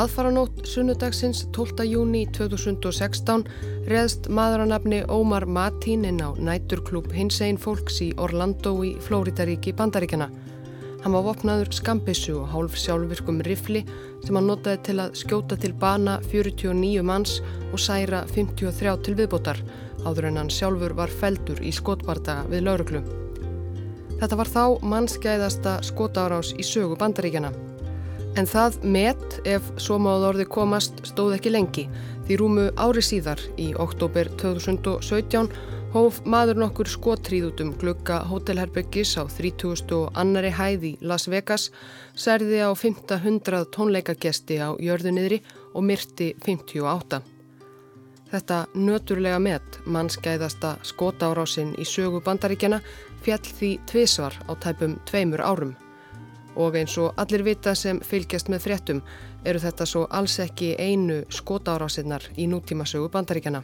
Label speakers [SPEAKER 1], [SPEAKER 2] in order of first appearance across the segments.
[SPEAKER 1] Aðfaranótt sunnudagsins 12. júni 2016 reðst maðuranafni Ómar Matín inn á næturklub hins einn fólks í Orlando í Flóridaríki Bandaríkjana. Hann var vopnaður skambissu og hálf sjálfvirkum rifli sem hann notaði til að skjóta til bana 49 manns og særa 53 til viðbótar áður en hann sjálfur var feldur í skotbardaga við lauruglu. Þetta var þá mannskæðasta skotárás í sögu bandaríkjana. En það met, ef svo máð orði komast, stóð ekki lengi því rúmu ári síðar í oktober 2017 hóf maður nokkur skotríð út um glugga hótelherbyggis á 30. og annari hæð í Las Vegas, særði á 500 tónleikagesti á jörðuniðri og myrti 58. Þetta nöturlega met, mannskæðasta skotárásin í sögu bandaríkjana, fjall því tvísvar á tæpum tveimur árum. Og eins og allir vita sem fylgjast með fréttum eru þetta svo alls ekki einu skotárásinnar í nútíma sögu bandaríkjana.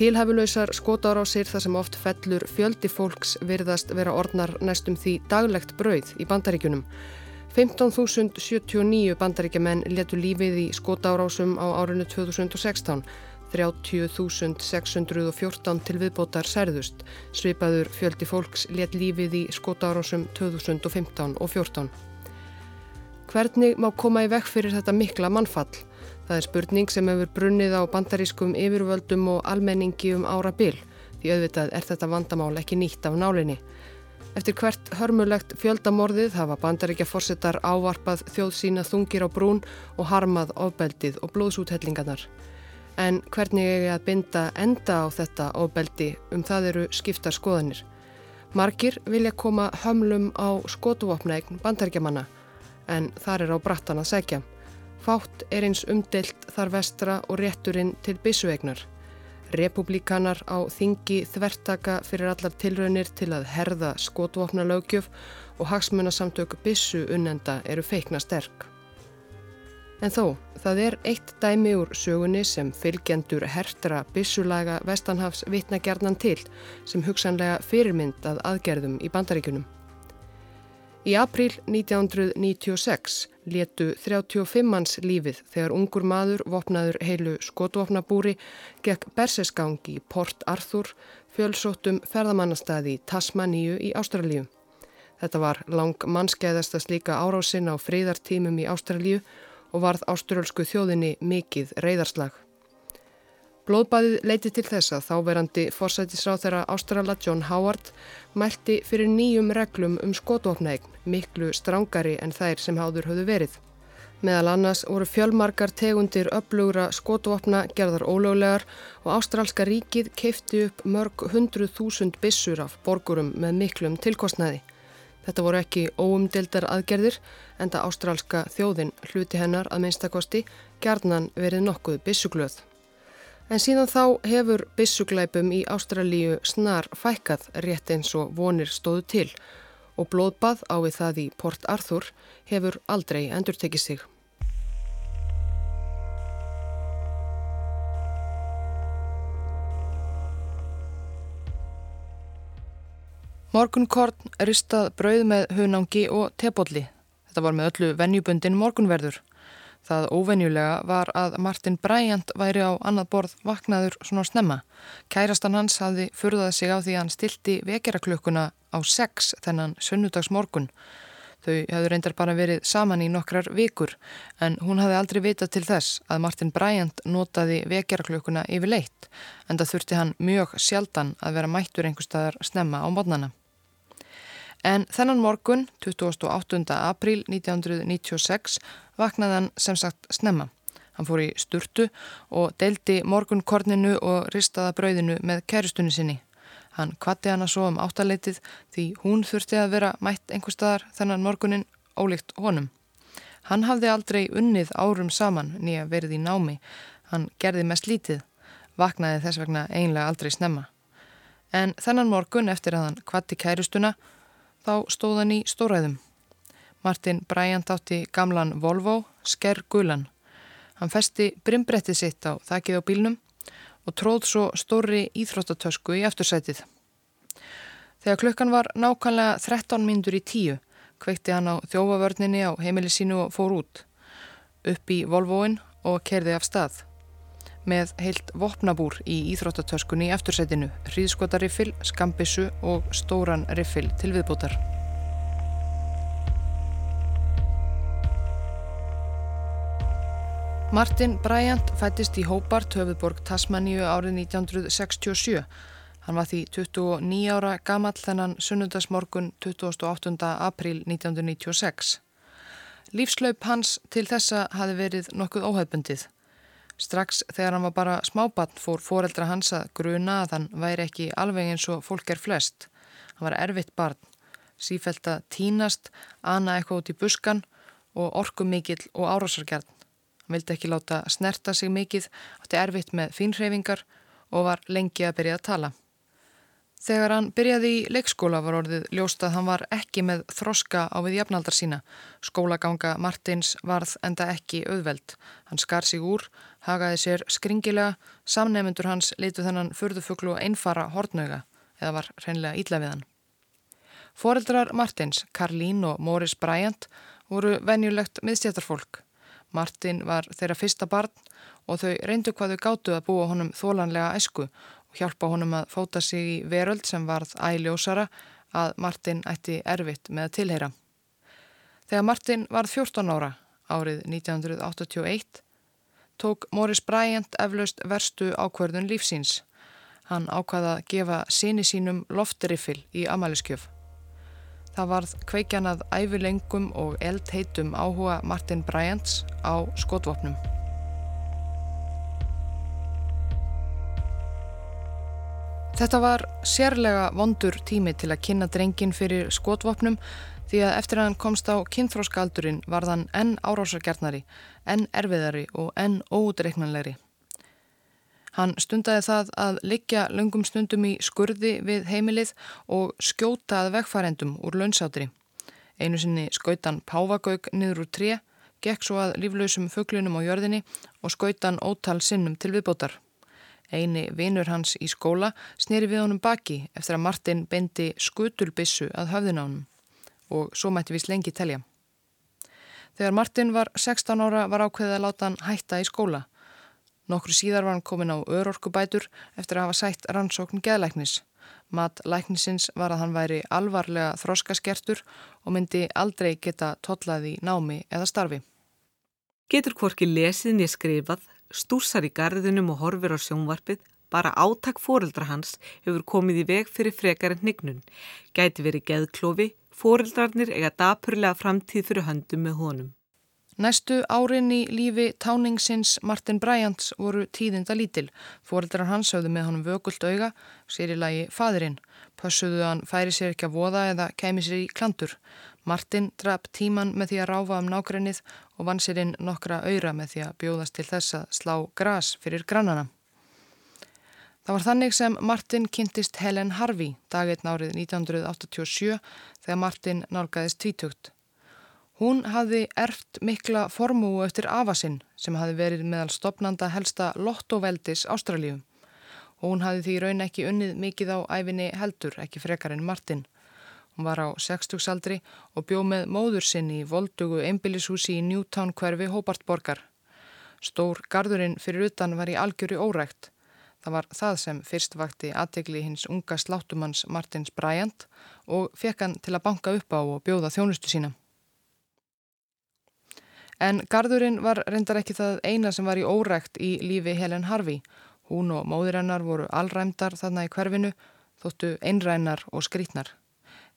[SPEAKER 1] Tilhæfulausar skotárásir þar sem oft fellur fjöldi fólks virðast vera orðnar næstum því daglegt brauð í bandaríkunum. 15.079 bandaríkjaman letu lífið í skotárásum á árinu 2016, 30.614 til viðbótar særðust, svipaður fjöldi fólks let lífið í skotárásum 2015 og 14. Hvernig má koma í vekk fyrir þetta mikla mannfall? Það er spurning sem hefur brunnið á bandarískum yfirvöldum og almenningi um ára bil, því auðvitað er þetta vandamál ekki nýtt af nálinni. Eftir hvert hörmulegt fjöldamorðið hafa bandaríkja fórsetar ávarpað þjóð sína þungir á brún og harmað ofbeldið og blóðsúthellingarnar. En hvernig er ég að binda enda á þetta ofbeldi um það eru skiptar skoðanir? Margir vilja koma hömlum á skotuvopnaegn bandaríkjamanna en þar er á brattan að segja. Fátt er eins umdelt þar vestra og rétturinn til byssuegnar. Republikanar á þingi þvertaka fyrir allar tilraunir til að herða skotvopna lögjöf og hagsmunasamtök byssu unnenda eru feikna sterk. En þó, það er eitt dæmi úr sögunni sem fylgjendur hertra byssulaga Vestanhafs vitnagjarnan til sem hugsanlega fyrirmynd að aðgerðum í bandaríkunum. Í april 1996 letu 35 manns lífið þegar ungur maður vopnaður heilu skotvopnabúri gekk bersesgangi í Port Arthur fjölsóttum ferðamannastæði í Tasmaníu í Ástralíu. Þetta var lang mannskeiðasta slíka árásinn á fríðartímum í Ástralíu og varð áströlsku þjóðinni mikið reyðarslag. Blóðbæðið leiti til þess að þáverandi forsætisráð þeirra Ástrala John Howard mælti fyrir nýjum reglum um skotvopnaegn, miklu strángari en þær sem háður höfðu verið. Meðal annars voru fjölmarkar tegundir upplugra skotvopna gerðar ólöglegar og Ástralska ríkið keifti upp mörg hundruð þúsund bissur af borgurum með miklum tilkostnaði. Þetta voru ekki óumdildar aðgerðir en það ástralska þjóðin hluti hennar að minnstakosti gerðnan verið nokkuð bissuglöð. En síðan þá hefur bissuglæpum í Ástralíu snar fækkað rétt eins og vonir stóðu til og blóðbað á við það í Port Arthur hefur aldrei endur tekið sig. Morgunkorn ristað brauð með hunangi og tebólli. Þetta var með öllu vennjubundin morgunverður. Það óvenjulega var að Martin Bryant væri á annað borð vaknaður svona snemma. Kærastan hans hafði furðað sig á því að hann stilti vekjaraklökkuna á sex þennan sunnudagsmorgun. Þau hafðu reyndar bara verið saman í nokkrar vikur en hún hafði aldrei vitað til þess að Martin Bryant notaði vekjaraklökkuna yfir leitt en það þurfti hann mjög sjaldan að vera mættur einhverstaðar snemma á mótnana. En þennan morgun, 28. april 1996, vaknaði hann sem sagt snemma. Hann fór í sturtu og deildi morgunkorninu og ristaða brauðinu með kæristunni sinni. Hann kvatti hana svo um áttaleitið því hún þurfti að vera mætt einhver staðar þennan morgunin ólíkt honum. Hann hafði aldrei unnið árum saman nýja verið í námi. Hann gerði mest lítið, vaknaði þess vegna einlega aldrei snemma. En þennan morgun eftir að hann kvatti kæristuna þá stóð hann í stóræðum. Martin Bryant átti gamlan Volvo, Sker Gulan. Hann festi brimbrettið sitt á þakkið á bílnum og tróð svo stóri íþróttatösku í eftirsætið. Þegar klukkan var nákvæmlega 13 mindur í tíu kveikti hann á þjófavörninni á heimili sínu og fór út.
[SPEAKER 2] upp í Volvoin og kerði af stað. Með heilt vopnabúr í íþróttatöskunni í eftursætinu, hríðskotariffil, skambissu og stóran riffil til viðbútar. Martin Bryant fættist í Hobart, höfuðborg Tasmaníu árið 1967. Hann var því 29 ára gamall þennan sunnundasmorgun 28. april 1996. Lífslaup hans til þessa hafi verið nokkuð óhefbundið. Strax þegar hann var bara smábann fór foreldra hans að gruna að hann væri ekki alveg eins og fólk er flest. Hann var erfitt barn, sífælt að tínast, ana eitthvað út í buskan og orku mikill og árásargjarn. Hann vildi ekki láta snerta sig mikið, átti erfitt með fínhreyfingar og var lengi að byrja að tala. Þegar hann byrjaði í leikskóla var orðið ljóst að hann var ekki með þroska á við jafnaldar sína. Skólaganga Martins varð enda ekki auðveld. Hann skar sig úr, hagaði sér skringilega, samnefnendur hans litu þennan förðufuglu einfara hortnöga eða var reynlega ídla við hann. Fóreldrar Martins, Karlín og Morris Bryant voru venjulegt miðstjættarfólk. Martin var þeirra fyrsta barn og þau reyndu hvað þau gáttu að búa honum þólanlega æsku hjálpa honum að fóta sig í veröld sem varð æljósara að Martin ætti erfitt með að tilheyra. Þegar Martin varð 14 ára árið 1981 tók Morris Bryant eflaust verstu ákverðun lífsíns. Hann ákvaða að gefa síni sínum loftriffil í amaliskjöf. Það varð kveikjanað ævilengum og eldheitum áhuga Martin Bryants á skotvopnum. Þetta var sérlega vondur tími til að kynna drengin fyrir skotvopnum því að eftir að hann komst á kynþróskaldurinn var þann enn árásargjarnari, enn erfiðari og enn ódreiknanlegri. Hann stundaði það að liggja löngum stundum í skurði við heimilið og skjótaði vegfærendum úr launsátri. Einu sinni skautan Pávagauk niður úr tré, gekk svo að líflausum fugglunum á jörðinni og skautan ótal sinnum til viðbótar. Eini vinur hans í skóla snýri við honum baki eftir að Martin bendi skutulbissu að honum og svo mætti við slengi telja. Þegar Martin var 16 ára var ákveðið að láta hann hætta í skóla. Nokkru síðar var hann komin á örorkubætur eftir að hafa sætt rannsókn geðlæknis. Mat læknisins var að hann væri alvarlega þroskaskertur og myndi aldrei geta tollaði námi eða starfi.
[SPEAKER 3] Getur hvorki lesið niður skrifað, stúsar í garðinum og horfir á sjónvarpið, bara átak fóreldra hans hefur komið í veg fyrir frekarinn hnignun. Gæti verið geðklofi, fóreldrarnir eiga dapurlega framtíð fyrir höndum með honum.
[SPEAKER 2] Næstu árin í lífi táningsins Martin Bryants voru tíðinda lítil. Fóreldrar hans höfðu með honum vökult auga, sér í lagi fadurinn. Pössuðu hann færi sér ekki að voða eða kemi sér í klandur. Martin draf tíman með því að ráfa um nákrennið og vann sér inn nokkra auðra með því að bjóðast til þess að slá gras fyrir grannana. Það var þannig sem Martin kynntist Helen Harvey daginn árið 1987 þegar Martin nálgæðist tvítugt. Hún hafði erft mikla formúu eftir afasinn sem hafði verið meðal stopnanda helsta lottoveldis Ástralíu. Og hún hafði því raun ekki unnið mikið á æfinni heldur, ekki frekar en Martin. Hún var á 60-saldri og bjóð með móður sinn í voldugu einbillishúsi í Newtown hverfi Hóbartborgar. Stór gardurinn fyrir utan var í algjöru órækt. Það var það sem fyrst vakti aðtegli hins unga sláttumanns Martins Bryant og fekk hann til að banka upp á og bjóða þjónustu sína. En gardurinn var reyndar ekki það eina sem var í órækt í lífi Helen Harvey. Hún og móður hennar voru allræmdar þarna í hverfinu, þóttu einrænar og skrítnar.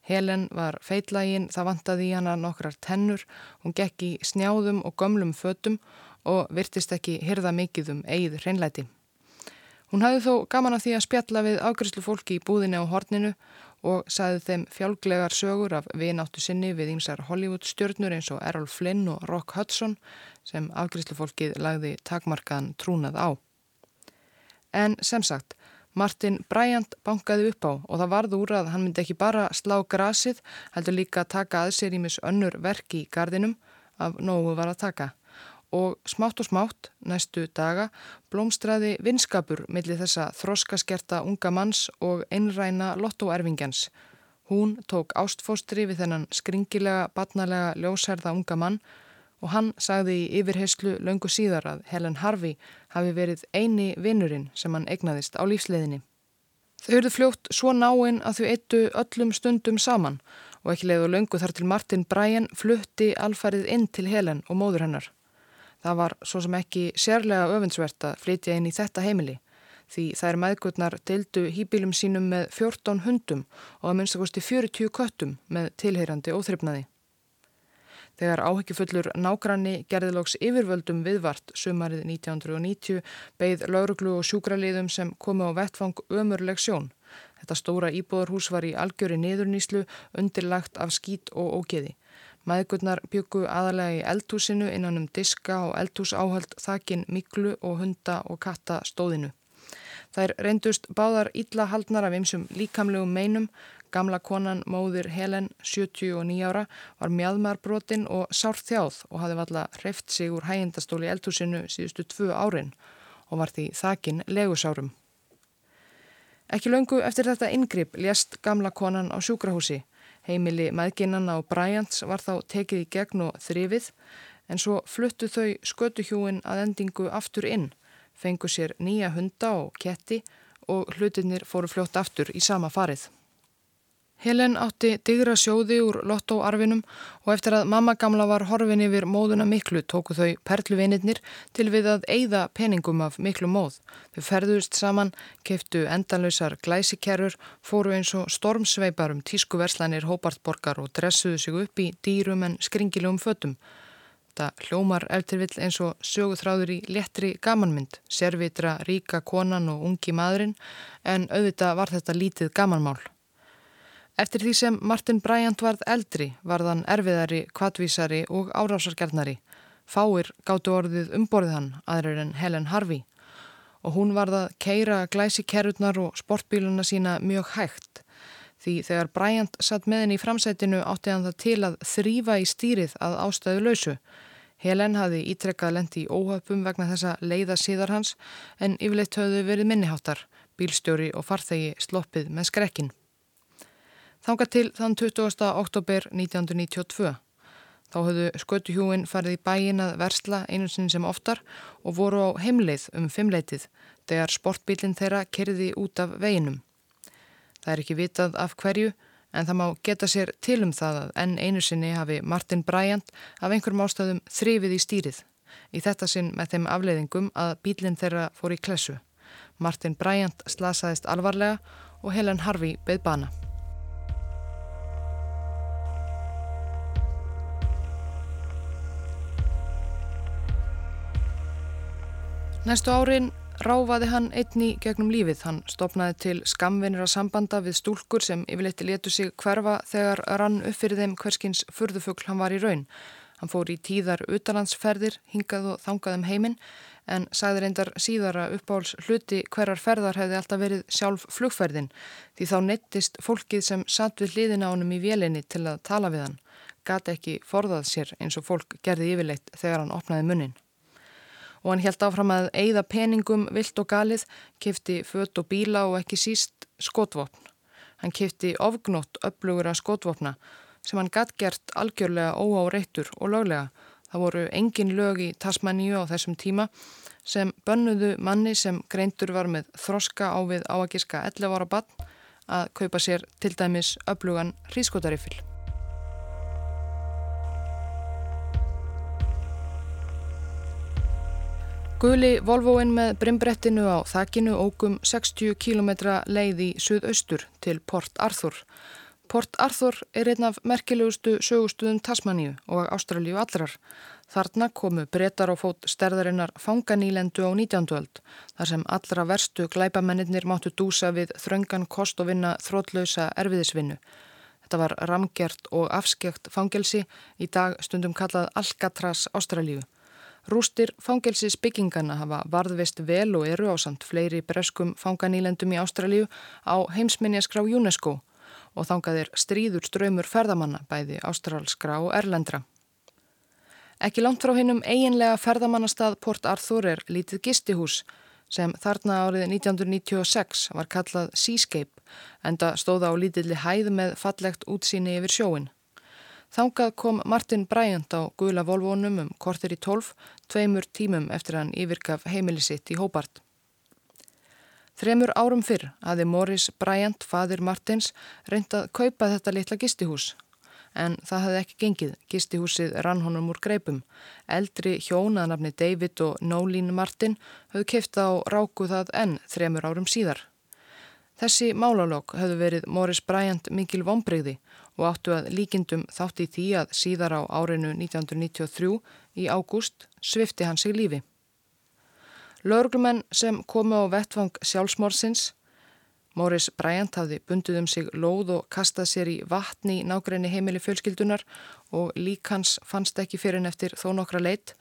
[SPEAKER 2] Helen var feitlægin, það vantaði í hana nokkrar tennur, hún gekk í snjáðum og gömlum fötum og virtist ekki hyrða mikið um eigið hreinlæti. Hún hafði þó gaman af því að spjalla við ágriðslu fólki í búðinni á horninu og saði þeim fjálglegar sögur af vináttu sinni við ýmsar Hollywood stjörnur eins og Errol Flynn og Rock Hudson sem afgriðslufólkið lagði takmarkaðan trúnað á. En sem sagt, Martin Bryant bankaði upp á og það varð úr að hann myndi ekki bara slá grasið, heldur líka taka að sér ímis önnur verk í gardinum af nógu var að taka og smátt og smátt næstu daga blómstræði vinskapur millir þessa þroskaskerta unga manns og einræna lottoerfingjans. Hún tók ástfóstri við þennan skringilega, batnalega, ljósærða unga mann og hann sagði í yfirheyslu löngu síðar að Helen Harvey hafi verið eini vinnurinn sem hann egnaðist á lífsleðinni. Þau eruð fljótt svo náinn að þau eittu öllum stundum saman og ekki leiðu löngu þar til Martin Bryan flutti alfarið inn til Helen og móður hennar. Það var svo sem ekki sérlega öfundsvert að flytja inn í þetta heimili því þær maðgurnar deildu hýbílum sínum með 14 hundum og að minnstakosti 40 köttum með tilheyrandi óþryfnaði. Þegar áhyggjufullur nágranni gerðilóks yfirvöldum viðvart sumarið 1990 beigð lauruglu og sjúkraliðum sem komu á vettfang ömurleg sjón. Þetta stóra íbúðarhús var í algjöri niðurnýslu undirlagt af skít og ógeði. Maðgurnar byggu aðalega í eldhúsinu innan um diska og eldhúsáhald þakin miklu og hunda og katta stóðinu. Þær reyndust báðar illa haldnar af ymsum líkamlegum meinum, Gamla konan móðir Helen, 79 ára, var mjadmarbrotin og sárt þjáð og hafði valla hreift sig úr hægindastóli eldhúsinu síðustu tvö árin og var því þakin legusárum. Ekki löngu eftir þetta ingripp lést gamla konan á sjúkrahúsi. Heimili maðginnanna og Bryants var þá tekið í gegn og þrifið en svo fluttu þau skötuhjúin að endingu aftur inn, fengu sér nýja hunda og ketti og hlutinir fóru fljótt aftur í sama farið. Helen átti digra sjóði úr lottóarfinum og eftir að mamma gamla var horfin yfir móðuna miklu tóku þau perluvinirnir til við að eigða peningum af miklu móð. Þau ferðust saman, keftu endanlausar glæsikerfur, fóru eins og stormsveipar um tískuverslanir hópartborgar og dressuðu sig upp í dýrum en skringilegum fötum. Það hljómar eftirvill eins og söguþráður í lettri gamanmynd, servitra, ríka konan og ungi maðurinn en auðvitað var þetta lítið gamanmál. Eftir því sem Martin Bryant varð eldri varðan erfiðari, kvatvísari og árásargjarnari. Fáir gáttu orðið umborðið hann aðrir en Helen Harvey og hún varð að keira glæsi kerutnar og sportbíluna sína mjög hægt. Því þegar Bryant satt með henni í framsætinu átti hann það til að þrýfa í stýrið að ástöðu lausu. Helen hafi ítrekkað lendi í óhöpum vegna þessa leiða síðar hans en yfirleitt höfðu verið minniháttar, bílstjóri og farþegi sloppið með skrekkin. Þanga til þann 20. oktober 1992. Þá höfðu skötuhjúin farið í bæin að versla einu sinn sem oftar og voru á heimleið um fimmleitið þegar sportbílinn þeirra kerði út af veginum. Það er ekki vitað af hverju en það má geta sér til um það að enn einu sinni hafi Martin Bryant af einhverjum ástæðum þrifið í stýrið. Í þetta sinn með þeim afleiðingum að bílinn þeirra fór í klessu. Martin Bryant slasaðist alvarlega og Helen Harvey beð bana. Næstu árin ráfaði hann einni gegnum lífið. Hann stopnaði til skamvinira sambanda við stúlkur sem yfirleitti letu sig hverfa þegar rann upp fyrir þeim hverskins furðufugl hann var í raun. Hann fór í tíðar utalandsferðir, hingað og þangað um heiminn en sagði reyndar síðara uppáhalds hluti hverjar ferðar hefði alltaf verið sjálf flugferðin því þá nettist fólkið sem satt við hliðina ánum í vélinni til að tala við hann. Gati ekki forðað sér eins og fólk gerði yfirleitt þegar hann opnaði munnin og hann held áfram að eigða peningum vilt og galið, kifti fött og bíla og ekki síst skotvopn. Hann kifti ofgnótt upplugur að skotvopna sem hann gatt gert algjörlega óáreittur og löglega. Það voru engin lög í Tasmaníu á þessum tíma sem bönnuðu manni sem greintur var með þroska á við áagiska 11 ára bann að kaupa sér til dæmis upplugan hrískotarifil. Guli Volvoinn með brimbrettinu á þakkinu ógum 60 km leið í suðaustur til Port Arthur. Port Arthur er einn af merkilegustu sögustuðum Tasmaníu og Ástralíu allrar. Þarna komu breytar á fót sterðarinnar fanganílendu á 19. öld þar sem allra verstu glæpamennir máttu dúsa við þröngan kost og vinna þrótlausa erfiðisvinnu. Þetta var ramgjert og afskjökt fangelsi í dag stundum kallað Alcatraz Ástralíu. Rústir fangelsis byggingana hafa varðvist vel og eru á samt fleiri breskum fanganílendum í Ástralíu á heimsminjaskrá UNESCO og þangaðir stríður ströymur ferðamanna bæði ástralskra og erlendra. Ekki langt frá hinnum eiginlega ferðamannastað Port Arthur er lítið gistihús sem þarna árið 1996 var kallað Seascape enda stóða á lítilli hæð með fallegt útsýni yfir sjóin. Þangað kom Martin Bryant á gula volvónum um kortir í tólf, tveimur tímum eftir hann yfirgaf heimili sitt í Hóbart. Þremur árum fyrr aði Morris Bryant, fadir Martins, reyndað kaupa þetta litla gistihús. En það hafði ekki gengið, gistihúsið rann honum úr greipum. Eldri hjónaðnafni David og Nólín Martin höfðu kifta á ráku það enn þremur árum síðar. Þessi málálokk höfðu verið Morris Bryant mikil vonbreyði og áttu að líkindum þátt í því að síðar á árinu 1993 í ágúst svifti hann sig lífi. Lörglumenn sem komu á vettvang sjálfsmórsins, Morris Bryant hafði bundið um sig lóð og kastað sér í vatni í nákrenni heimili fjölskyldunar og lík hans fannst ekki fyrir en eftir þó nokkra leitt.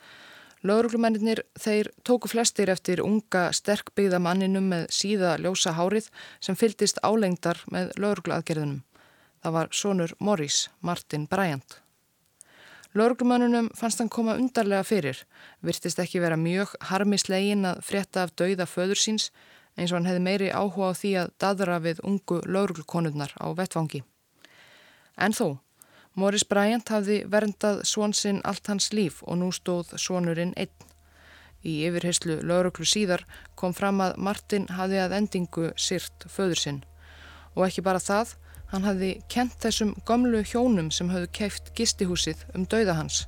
[SPEAKER 2] Lörglumennir þeir tóku flestir eftir unga sterkbyggða manninum með síða ljósa hárið sem fyldist álengdar með lörglaðgerðunum. Það var sonur Morris, Martin Bryant. Lörglumannunum fannst hann koma undarlega fyrir, virtist ekki vera mjög harmislegin að frétta af dauða föður síns eins og hann hefði meiri áhuga á því að dadra við ungu lörglkonurnar á vettvangi. En þó, Morris Bryant hafði verndað svonsinn allt hans líf og nú stóð svonurinn einn. Í yfirheyslu lörglu síðar kom fram að Martin hafði að endingu syrt föður sinn og ekki bara það, Hann hafði kent þessum gamlu hjónum sem hafðu keift gistihúsið um dauða hans.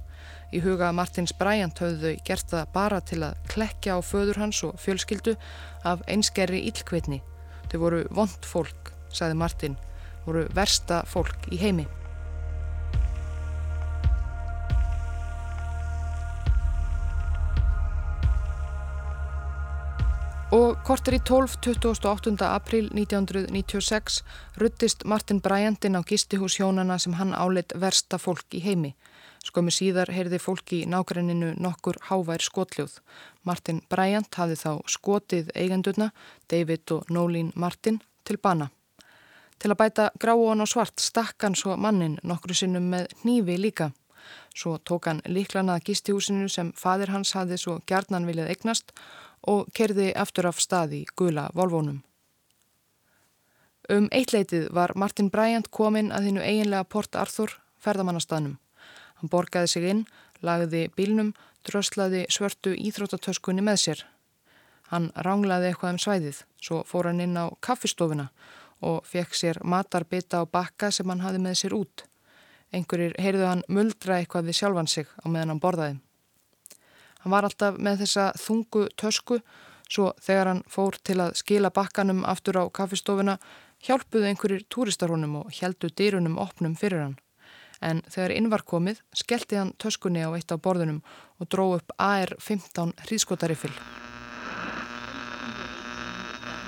[SPEAKER 2] Í huga Martins Bryant hafðu þau gert það bara til að klekja á föður hans og fjölskyldu af einskerri ílkveitni. Þau voru vond fólk, saði Martin, voru versta fólk í heimi. Og kortir í 12. 28. april 1996 ruttist Martin Bryantinn á gistihús hjónana sem hann áleitt versta fólk í heimi. Skömmu síðar heyrði fólki í nákrenninu nokkur hávær skotljóð. Martin Bryant hafði þá skotið eigendurna, David og Nólín Martin, til bana. Til að bæta gráan og svart stakkan svo mannin nokkru sinnum með hnífi líka. Svo tók hann líklanað gistihúsinu sem fadir hans hafði svo gjarnan viljað eignast og kerði aftur af staði gula volvónum. Um eitleitið var Martin Bryant kominn að hinnu eiginlega Port Arthur ferðamannastaðnum. Hann borgaði sig inn, lagði bílnum, dröslaði svörtu íþróttatöskunni með sér. Hann ránglaði eitthvað um svæðið, svo fór hann inn á kaffistofuna og fekk sér matarbita á bakka sem hann hafi með sér út. Einhverjir heyrðu hann muldra eitthvað við sjálfan sig á meðan hann borðaði. Hann var alltaf með þessa þungu tösku svo þegar hann fór til að skila bakkanum aftur á kaffistofuna hjálpuðu einhverjir túristarhónum og heldu dýrunum opnum fyrir hann. En þegar inn var komið skellti hann töskunni á eitt af borðunum og dró upp AR-15 hríðskotarifil.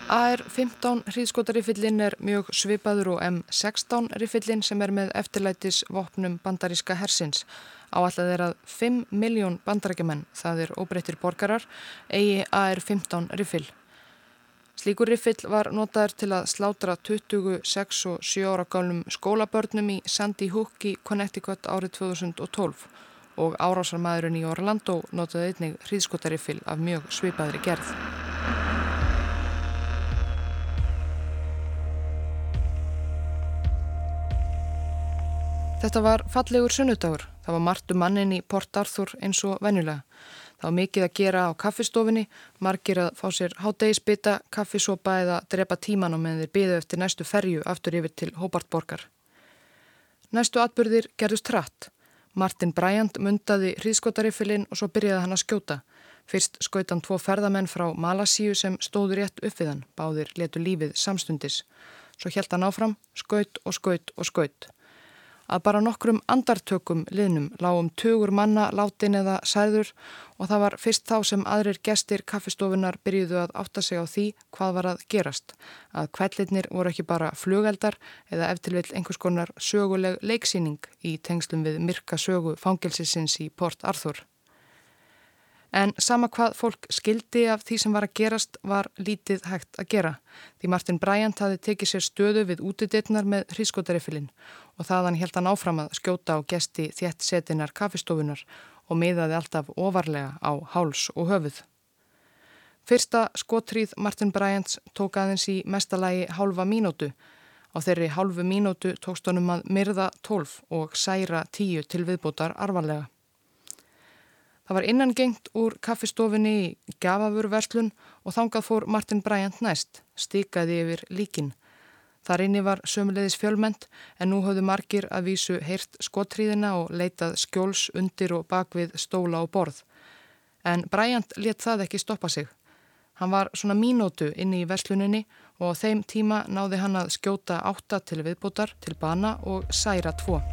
[SPEAKER 2] AR-15 hríðskotarifillin er mjög svipaður og M16 rifillin sem er með eftirlætis vopnum bandaríska hersins Áallega er að 5 miljón bandarækjumenn, það er óbreyttir borgarar, eigi AR-15 riffil. Slíkur riffil var notaður til að slátra 26 og 7 ára gálnum skólabörnum í Sandy Hook í Connecticut árið 2012 og árásarmæðurinn í Orlando notaði einnig hríðskotariffil af mjög svipaðri gerð. Þetta var fallegur sunnudagur. Það var margt um mannin í Port Arthur eins og venjulega. Það var mikið að gera á kaffistofinni, margir að fá sér hátdegisbytta, kaffisopa eða drepa tíman á meðan þeir byðu eftir næstu ferju aftur yfir til Hóbartborgar. Næstu atbyrðir gerðust trætt. Martin Bryant mundaði hríðskotarifilinn og svo byrjaði hann að skjóta. Fyrst skaut hann tvo ferðamenn frá Malasíu sem stóður rétt upp við hann, báðir letu lífið samstundis. Svo helt hann áfram, skaut og skaut og skaut að bara nokkrum andartökum liðnum lágum tugur manna látin eða særður og það var fyrst þá sem aðrir gestir kaffistofunar byrjuðu að átta sig á því hvað var að gerast. Að kvællitnir voru ekki bara flugeldar eða eftirvill einhvers konar söguleg leiksýning í tengslum við myrka sögu fangelsisins í Port Arthur. En sama hvað fólk skildi af því sem var að gerast var lítið hægt að gera. Því Martin Bryant hafi tekið sér stöðu við útiditnar með hrískotarifilinn og þaðan held hann áfram að skjóta á gesti þétt setinar kafistofunar og miðaði alltaf ofarlega á háls og höfuð. Fyrsta skotríð Martin Bryants tók aðeins í mestalagi hálfa mínútu. Á þeirri halvu mínútu tókst honum að myrða 12 og særa 10 til viðbútar arvarlega. Það var innangengt úr kaffistofinni í gafafurverslun og þangað fór Martin Bryant næst, stikaði yfir líkin. Þar inni var sömulegis fjölment en nú höfðu margir að vísu heyrt skottriðina og leitað skjóls undir og bakvið stóla og borð. En Bryant let það ekki stoppa sig. Hann var svona mínótu inni í versluninni og á þeim tíma náði hann að skjóta átta til viðbútar til bana og særa tvo.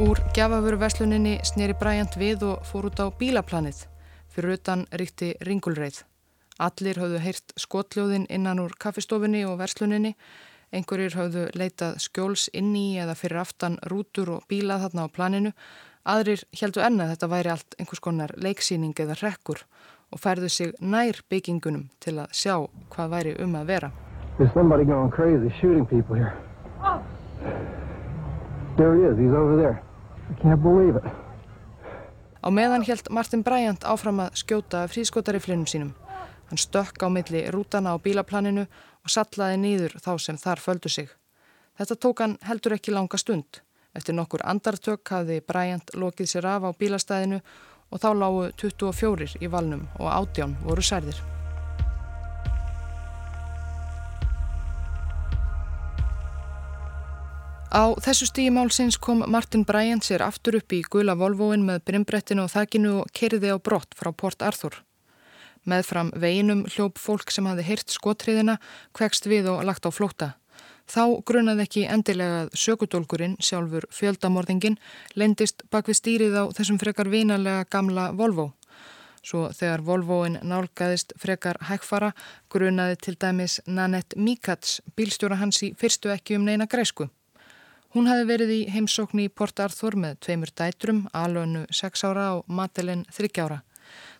[SPEAKER 2] Úr gjafafuru versluninni sneri Bryant við og fór út á bílaplanið. Fyrir utan ríkti ringulreið. Allir hafðu heyrt skotljóðin innan úr kaffistofinni og versluninni. Einhverjir hafðu leitað skjóls inni eða fyrir aftan rútur og bílað þarna á planinu. Aðrir heldu enna þetta væri allt einhvers konar leiksýning eða rekkur og færðu sig nær byggingunum til að sjá hvað væri um að vera. There's somebody going crazy shooting people here. There he is, he's over there. I can't believe it. Á meðan held Martin Bryant áfram að skjóta frískotariflinum sínum. Hann stökk á milli rútana á bílaplaninu og sallaði nýður þá sem þar földu sig. Þetta tók hann heldur ekki langa stund. Eftir nokkur andartök hafði Bryant lokið sér af á bílastæðinu og þá lágu 24 í valnum og átján voru særðir. Á þessu stígi málsins kom Martin Bryant sér aftur upp í gula Volvoin með brimbrettinu og þakkinu og kerði á brott frá Port Arthur. Meðfram veginum hljóp fólk sem hafi hirt skotriðina, kvekst við og lagt á flóta. Þá grunaði ekki endilega að sökudólkurinn, sjálfur fjöldamorðingin, lendist bak við stýrið á þessum frekar vinalega gamla Volvo. Svo þegar Volvoin nálgæðist frekar hægfara, grunaði til dæmis Nanette Mikats, bílstjóra hans í fyrstu ekki um neina græsku. Hún hafi verið í heimsókn í Port Arthur með tveimur dætrum, Alönu 6 ára og Madeleine 3 ára.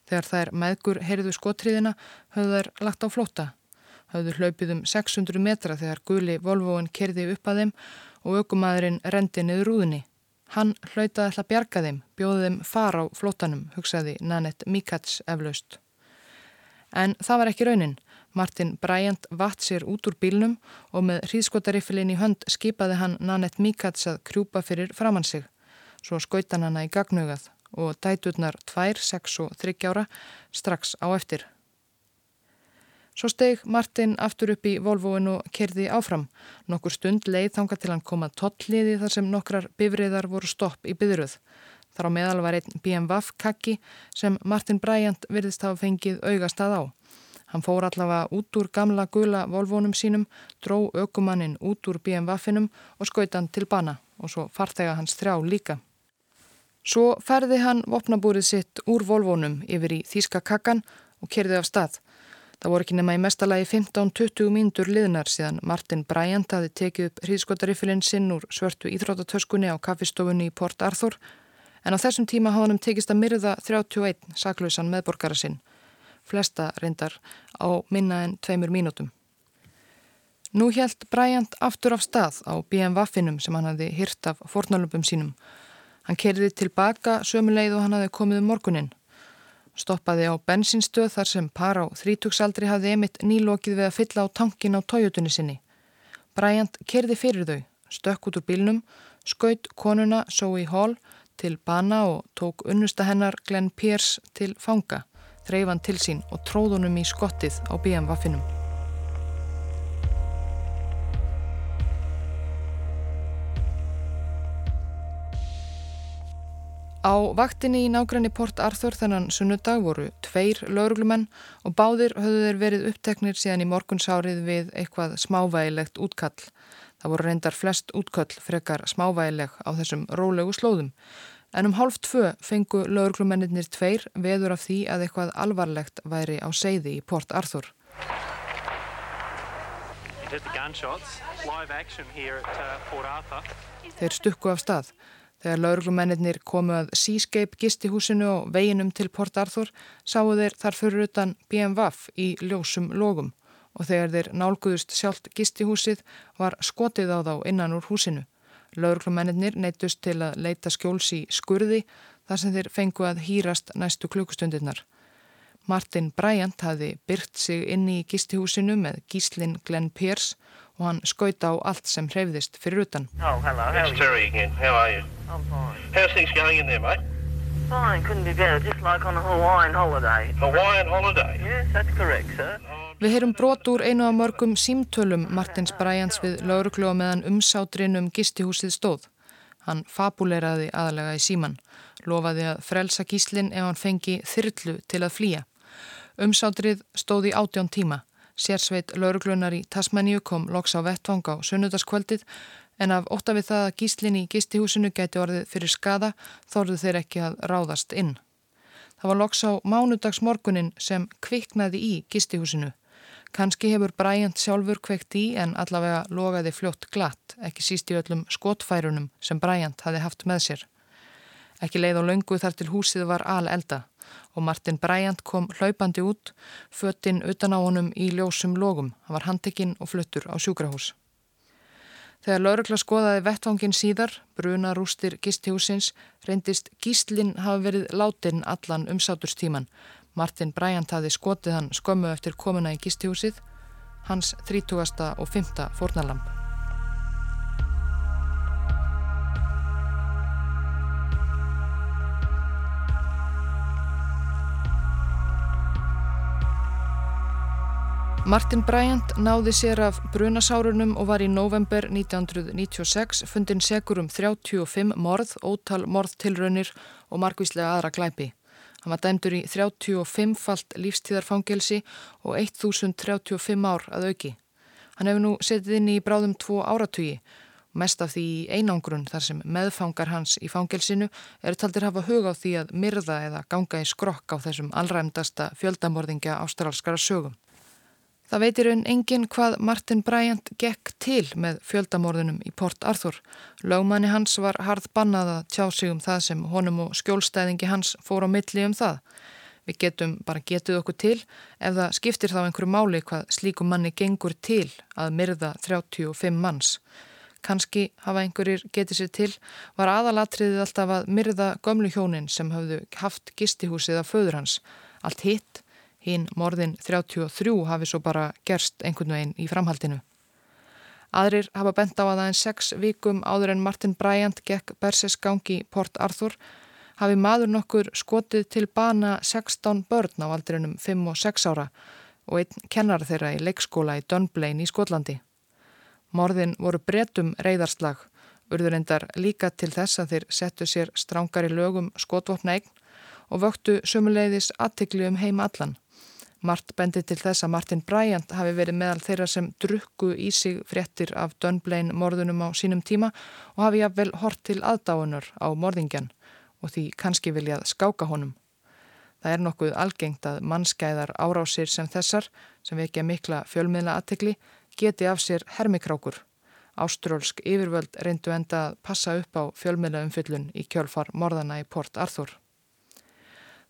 [SPEAKER 2] Þegar þær meðgur heyrðu skotriðina höfðu þær lagt á flóta. Höfðu hlaupið um 600 metra þegar guli Volvoin kerði upp að þeim og aukumadurinn rendi niður rúðinni. Hann hlautaði alltaf bjarga þeim, bjóði þeim far á flótanum, hugsaði Nanette Mikats eflaust. En það var ekki raunin. Martin Bryant vatt sér út úr bílnum og með hríðskotarifilin í hönd skipaði hann Nanette Mikats að krjúpa fyrir framann sig. Svo skautan hana í gagnugað og dæturnar 2, 6 og 3 ára strax á eftir. Svo steg Martin aftur upp í Volvoin og kerði áfram. Nokkur stund leið þanga til hann koma tottliði þar sem nokkrar bifriðar voru stopp í byðruð. Þar á meðal var einn BMW kakki sem Martin Bryant virðist hafa fengið augastað á. Hann fór allavega út úr gamla gula volvónum sínum, dró aukumannin út úr BMW-finum og skaut hann til bana og svo farþega hans þrjá líka. Svo ferði hann vopnabúrið sitt úr volvónum yfir í Þíska kakkan og kerði af stað. Það voru ekki nema í mestalagi 15-20 mínútur liðnar síðan Martin Bryant hafi tekið upp hríðskotarifilinn sinn úr svörtu íþrótatöskunni á kaffistofunni í Port Arthur en á þessum tíma hafði hann tekist að myrða 31 saklausan meðborgara sinn flesta reyndar á minna en tveimur mínútum. Nú helt Bryant aftur af stað á BMW-finum sem hann hafi hyrt af fornalöpum sínum. Hann kerði tilbaka sömuleið og hann hafi komið um morgunin. Stoppaði á bensinstöð þar sem par á þrítugsaldri hafi emitt nýlokið við að fylla á tankin á tójutunni sinni. Bryant kerði fyrir þau, stökk út úr bílnum, skaut konuna Zoe Hall til bana og tók unnusta hennar Glenn Pierce til fanga þreif hann til sín og tróðunum í skottið á BM-vaffinum. Á vaktinni í nágræni Port Arthur þennan sunnudag voru tveir lauruglumenn og báðir höfðu þeir verið uppteknir síðan í morgunsárið við eitthvað smávægilegt útkall. Það voru reyndar flest útkall frekar smávægileg á þessum rólegu slóðum En um hálf tvö fengu lauruglumennir tveir veður af því að eitthvað alvarlegt væri á seiði í Port Arthur. Uh, Þeir stukku af stað. Þegar lauruglumennir komu að Seascape gistihúsinu og veginum til Port Arthur sáu þeir þar fyrir utan BMWF í ljósum logum og þegar þeir nálguðust sjálft gistihúsið var skotið á þá innan úr húsinu. Lauruglumennir neittust til að leita skjóls í skurði þar sem þeir fengu að hýrast næstu klukkustundirnar. Martin Bryant hafði byrt sig inni í gistihúsinu með gíslinn Glenn Pierce og hann skauta á allt sem hreyfðist fyrir utan.
[SPEAKER 4] Oh, hello. It's Terry again. How are you? I'm fine. How's things going in there, mate? Fine, couldn't be better. Just like on a Hawaiian holiday. Hawaiian holiday? Yes, that's correct, sir.
[SPEAKER 2] Við heyrum brot úr einu af mörgum símtölum Martins Bryants við lauruglu og meðan umsátrin um gistihúsið stóð. Hann fabuleraði aðalega í síman, lofaði að frelsa gíslinn ef hann fengi þyrlu til að flýja. Umsátrið stóði átjón tíma. Sérsveit lauruglunar í Tasmaníu kom loks á vettvang á sunnudaskvöldið en af ótta við það að gíslinn í gistihúsinu gæti orðið fyrir skada þorðu þeir ekki að ráðast inn. Það var loks á mánudagsmorgunin sem kviknaði í gistihúsinu. Kanski hefur Bryant sjálfur kveikt í en allavega logaði fljótt glatt, ekki síst í öllum skotfærunum sem Bryant hafi haft með sér. Ekki leið á löngu þar til húsið var al elda og Martin Bryant kom hlaupandi út, föttinn utan á honum í ljósum logum. Hann var handekinn og fluttur á sjúkrahús. Þegar laurugla skoðaði vettvangin síðar, bruna rústir gisthjúsins, reyndist gíslinn hafi verið látin allan umsáturstíman. Martin Bryant hafi skotið hann skömmu eftir komuna í gisthjúsið, hans 30. og 5. fornalamp. Martin Bryant náði sér af brunasárunum og var í november 1996 fundin segur um 35 morð, ótal morðtilraunir og margvíslega aðra glæpi. Hann var dæmdur í 35 falt lífstíðarfangelsi og 1035 ár að auki. Hann hefur nú setið inn í bráðum tvo áratugi, mest af því í einangrun þar sem meðfangar hans í fangelsinu eru taldir hafa hug á því að myrða eða ganga í skrokk á þessum allræmdasta fjöldamorðingja ástralskara sögum. Það veitir raun engin hvað Martin Bryant gekk til með fjöldamorðunum í Port Arthur. Lögmanni hans var harð bannað að tjá sig um það sem honum og skjólstæðingi hans fór á milli um það. Við getum bara getuð okkur til ef það skiptir þá einhverju máli hvað slíkum manni gengur til að myrða 35 manns. Kanski hafa einhverjir getið sér til var aðalatriðið alltaf að myrða gömlu hjónin sem hafðu haft gistihúsið af föður hans. Allt hitt Hinn morðin 33 hafi svo bara gerst einhvern veginn í framhaldinu. Aðrir hafa bent á að aðeins sex vikum áður en Martin Bryant gekk Berses gangi Port Arthur hafi maður nokkur skotið til bana 16 börn á aldrinum 5 og 6 ára og einn kennar þeirra í leikskóla í Dunblane í Skotlandi. Morðin voru bretum reyðarslag, urðurindar líka til þess að þeir settu sér strángari lögum skotvopna eign og vöktu sömuleiðis aðtikli um heima allan. Mart bendi til þess að Martin Bryant hafi verið meðal þeirra sem drukku í sig fréttir af Dunblane morðunum á sínum tíma og hafi jafnvel hort til aðdáunar á morðingjan og því kannski viljað skáka honum. Það er nokkuð algengt að mannskæðar árásir sem þessar, sem vekja mikla fjölmiðla aðtekli, geti af sér hermikrákur. Ástrólsk yfirvöld reyndu enda að passa upp á fjölmiðla umfyllun í kjölfar morðana í Port Arthur.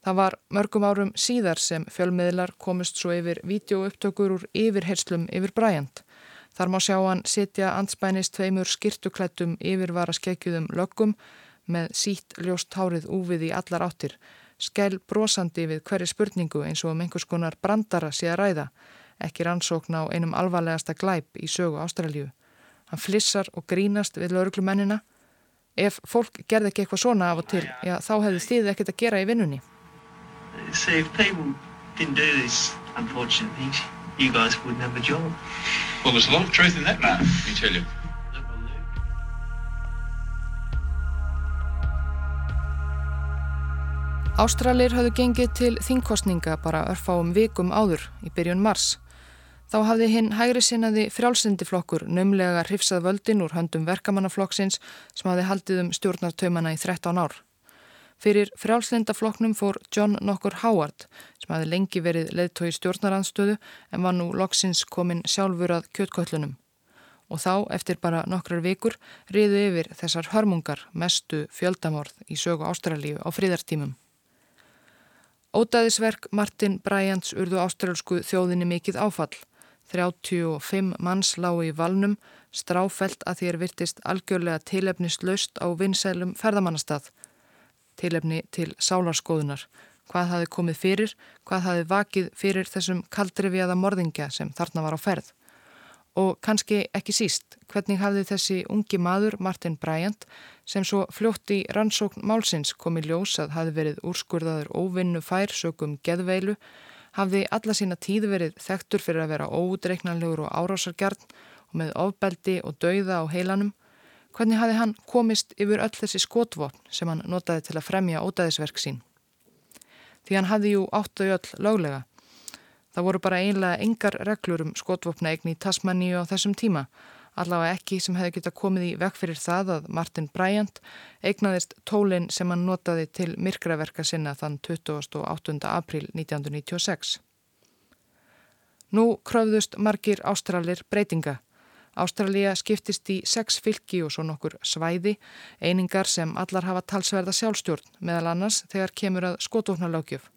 [SPEAKER 2] Það var mörgum árum síðar sem fjölmiðlar komist svo yfir vídeoupptökur úr yfirherslum yfir Bryant. Þar má sjá hann sitja anspænist tveimur skirtuklættum yfirvara skekjuðum löggum með sítt ljóst hárið úfið í allar áttir, skell brosandi við hverju spurningu eins og um einhvers konar brandara sé að ræða, ekki rannsókn á einum alvarlegasta glæp í sögu Ástralju. Hann flissar og grínast við lauruglumennina. Ef fólk gerði ekki eitthvað svona af og til, já þá hefðu þið ekkert að gera í vinnunni.
[SPEAKER 5] So if people didn't do these unfortunate things, you guys wouldn't have a job.
[SPEAKER 6] Well, there's a lot of truth in that, man, let me tell you.
[SPEAKER 2] Ástralir hafðu gengið til þingkostninga bara örfáum vikum áður í byrjun mars. Þá hafði hinn hægri sinnaði frjálsindiflokkur nömlega hrifsað völdin úr höndum verkamannaflokksins sem hafði haldið um stjórnartaumana í 13 ár. Fyrir frjálslindafloknum fór John nokkur Howard sem hafi lengi verið leðtói stjórnaranstöðu en var nú loksins komin sjálfur að kjötköllunum. Og þá, eftir bara nokkrar vikur, riðu yfir þessar hörmungar mestu fjöldamorð í sögu Ástralíu á fríðartímum. Ótaðisverk Martin Bryants urðu ástralsku þjóðinni mikið áfall. 35 manns lágu í valnum, stráfelt að þér virtist algjörlega tilefnist laust á vinsælum ferðamannastað tilefni til sálarskoðunar, hvað hafi komið fyrir, hvað hafi vakið fyrir þessum kaldrifiaða morðingja sem þarna var á ferð. Og kannski ekki síst, hvernig hafði þessi ungi maður, Martin Bryant, sem svo fljótt í rannsókn málsins komið ljós að hafi verið úrskurðaður óvinnu fær sögum geðveilu, hafði alla sína tíð verið þektur fyrir að vera ódreiknanlegur og árásargjarn og með ofbeldi og dauða á heilanum, hvernig hafði hann komist yfir öll þessi skotvopn sem hann notaði til að fremja ódæðisverk sín því hann hafði jú áttu öll löglega. Það voru bara einlega engar reglur um skotvopnaegni í Tasmaníu á þessum tíma, allavega ekki sem hefði geta komið í vekk fyrir það að Martin Bryant eignaðist tólinn sem hann notaði til myrkraverka sinna þann 28. april 1996. Nú kröfðust margir ástralir breytinga. Ástralja skiptist í sex fylki og svo nokkur svæði, einingar sem allar hafa talsverða sjálfstjórn, meðal annars þegar kemur að skotofnalögjöf.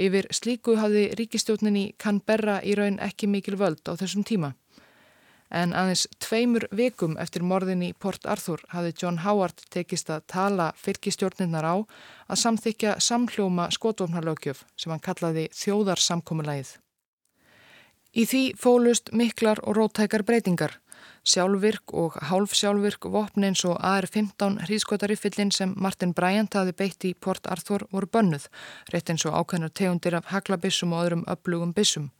[SPEAKER 2] Yfir slíku hafði ríkistjórninni Canberra í raun ekki mikil völd á þessum tíma. En aðeins tveimur vikum eftir morðin í Port Arthur hafði John Howard tekist að tala fylkistjórninnar á að samþykja samhljóma skotofnalögjöf sem hann kallaði þjóðarsamkomulægið. Í því fólust miklar og rótækar breytingar. Sjálfvirk og hálfsjálfvirk vopn eins og AR-15 hríðskotariffillin sem Martin Bryant hafi beitt í Port Arthur voru bönnuð, rétt eins og ákveðnar tegundir af haglabissum og öðrum öflugum bissum.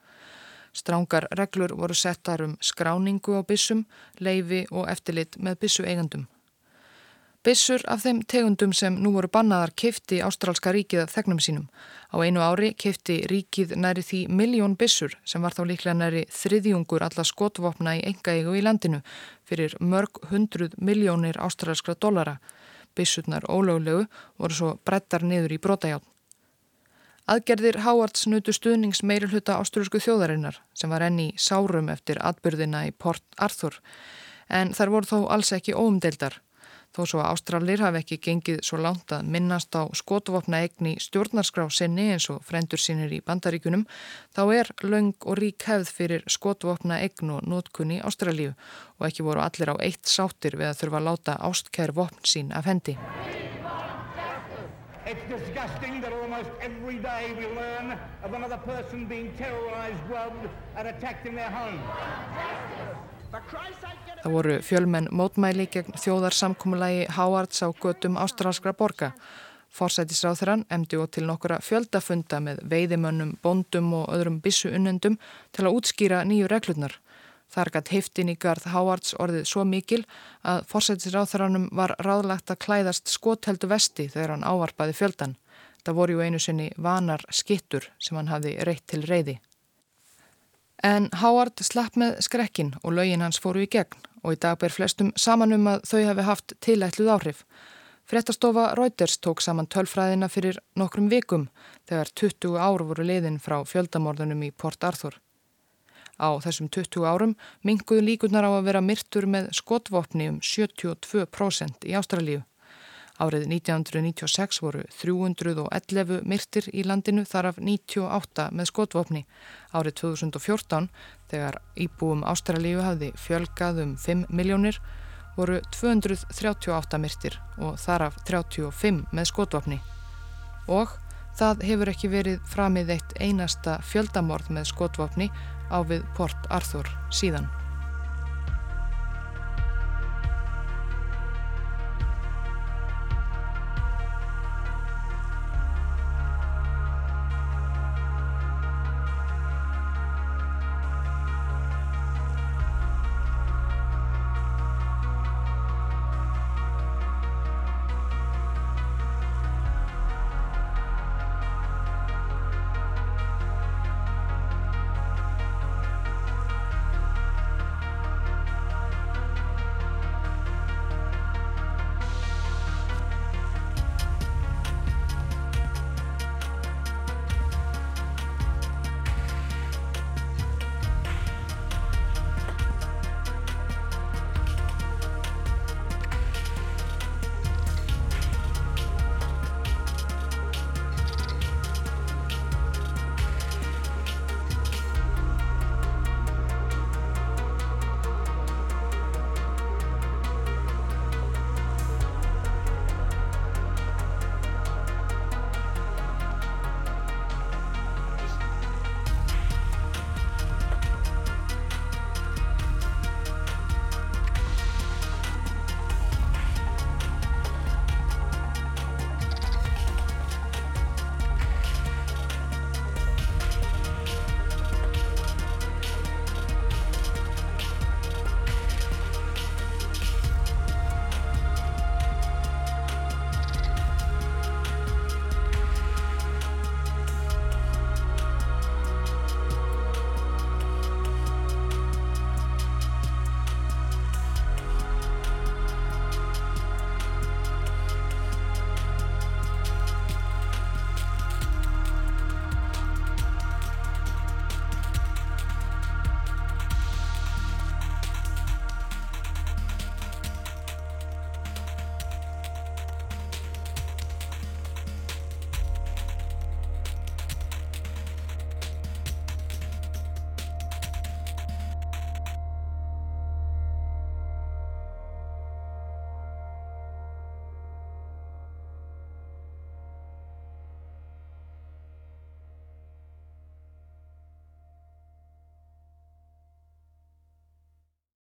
[SPEAKER 2] Strángar reglur voru settar um skráningu á bissum, leifi og eftirlit með bissu eigandum. Bissur af þeim tegundum sem nú voru bannaðar kefti Ástrálska ríkið að þegnum sínum. Á einu ári kefti ríkið næri því miljón bissur sem var þá líklega næri þriðjungur alla skotvopna í engaegu í landinu fyrir mörg hundruð miljónir ástrálskra dollara. Bissurnar ólöglegu voru svo brettar niður í brotajátn. Aðgerðir Háards nutu stuðnings meiri hluta ástrálsku þjóðarinnar sem var enni sárum eftir atbyrðina í Port Arthur en þar voru þó alls ekki óumdeildar. Þó svo að Ástralir hafi ekki gengið svo langt að minnast á skotvopna egni stjórnarskrá sinni eins og frendur sínir í bandaríkunum, þá er laung og rík hefð fyrir skotvopna egn og nótkunni Ástralíu og ekki voru allir á eitt sáttir við að þurfa að láta ástkær vopn sín af hendi. It's disgusting that almost every day we learn of another person being terrorized, robbed and attacked in their home. Það voru fjölmenn mótmæli gegn þjóðarsamkúmulagi Háards á götum ástralskra borga. Forsætisráþurann emdi og til nokkura fjöldafunda með veiðimönnum, bondum og öðrum bissuunnendum til að útskýra nýju reglurnar. Þar gætt heiftin í garð Háards orðið svo mikil að forsætisráþurannum var ráðlagt að klæðast skotheldu vesti þegar hann ávarpaði fjöldan. Það voru ju einu sinni vanar skittur sem hann hafi reitt til reyði. En Howard slapp með skrekkin og lögin hans fóru í gegn og í dag ber flestum saman um að þau hafi haft tilætluð áhrif. Frettastofa Reuters tók saman tölfræðina fyrir nokkrum vikum þegar 20 ár voru liðin frá fjöldamorðunum í Port Arthur. Á þessum 20 árum minguðu líkunar á að vera myrtur með skotvopni um 72% í Ástralíu. Árið 1996 voru 311 myrtir í landinu þar af 98 með skotvopni. Árið 2014, þegar íbúum Ástralíu hafði fjölgað um 5 miljónir, voru 238 myrtir og þar af 35 með skotvopni. Og það hefur ekki verið framið eitt einasta fjöldamorð með skotvopni á við Port Arthur síðan.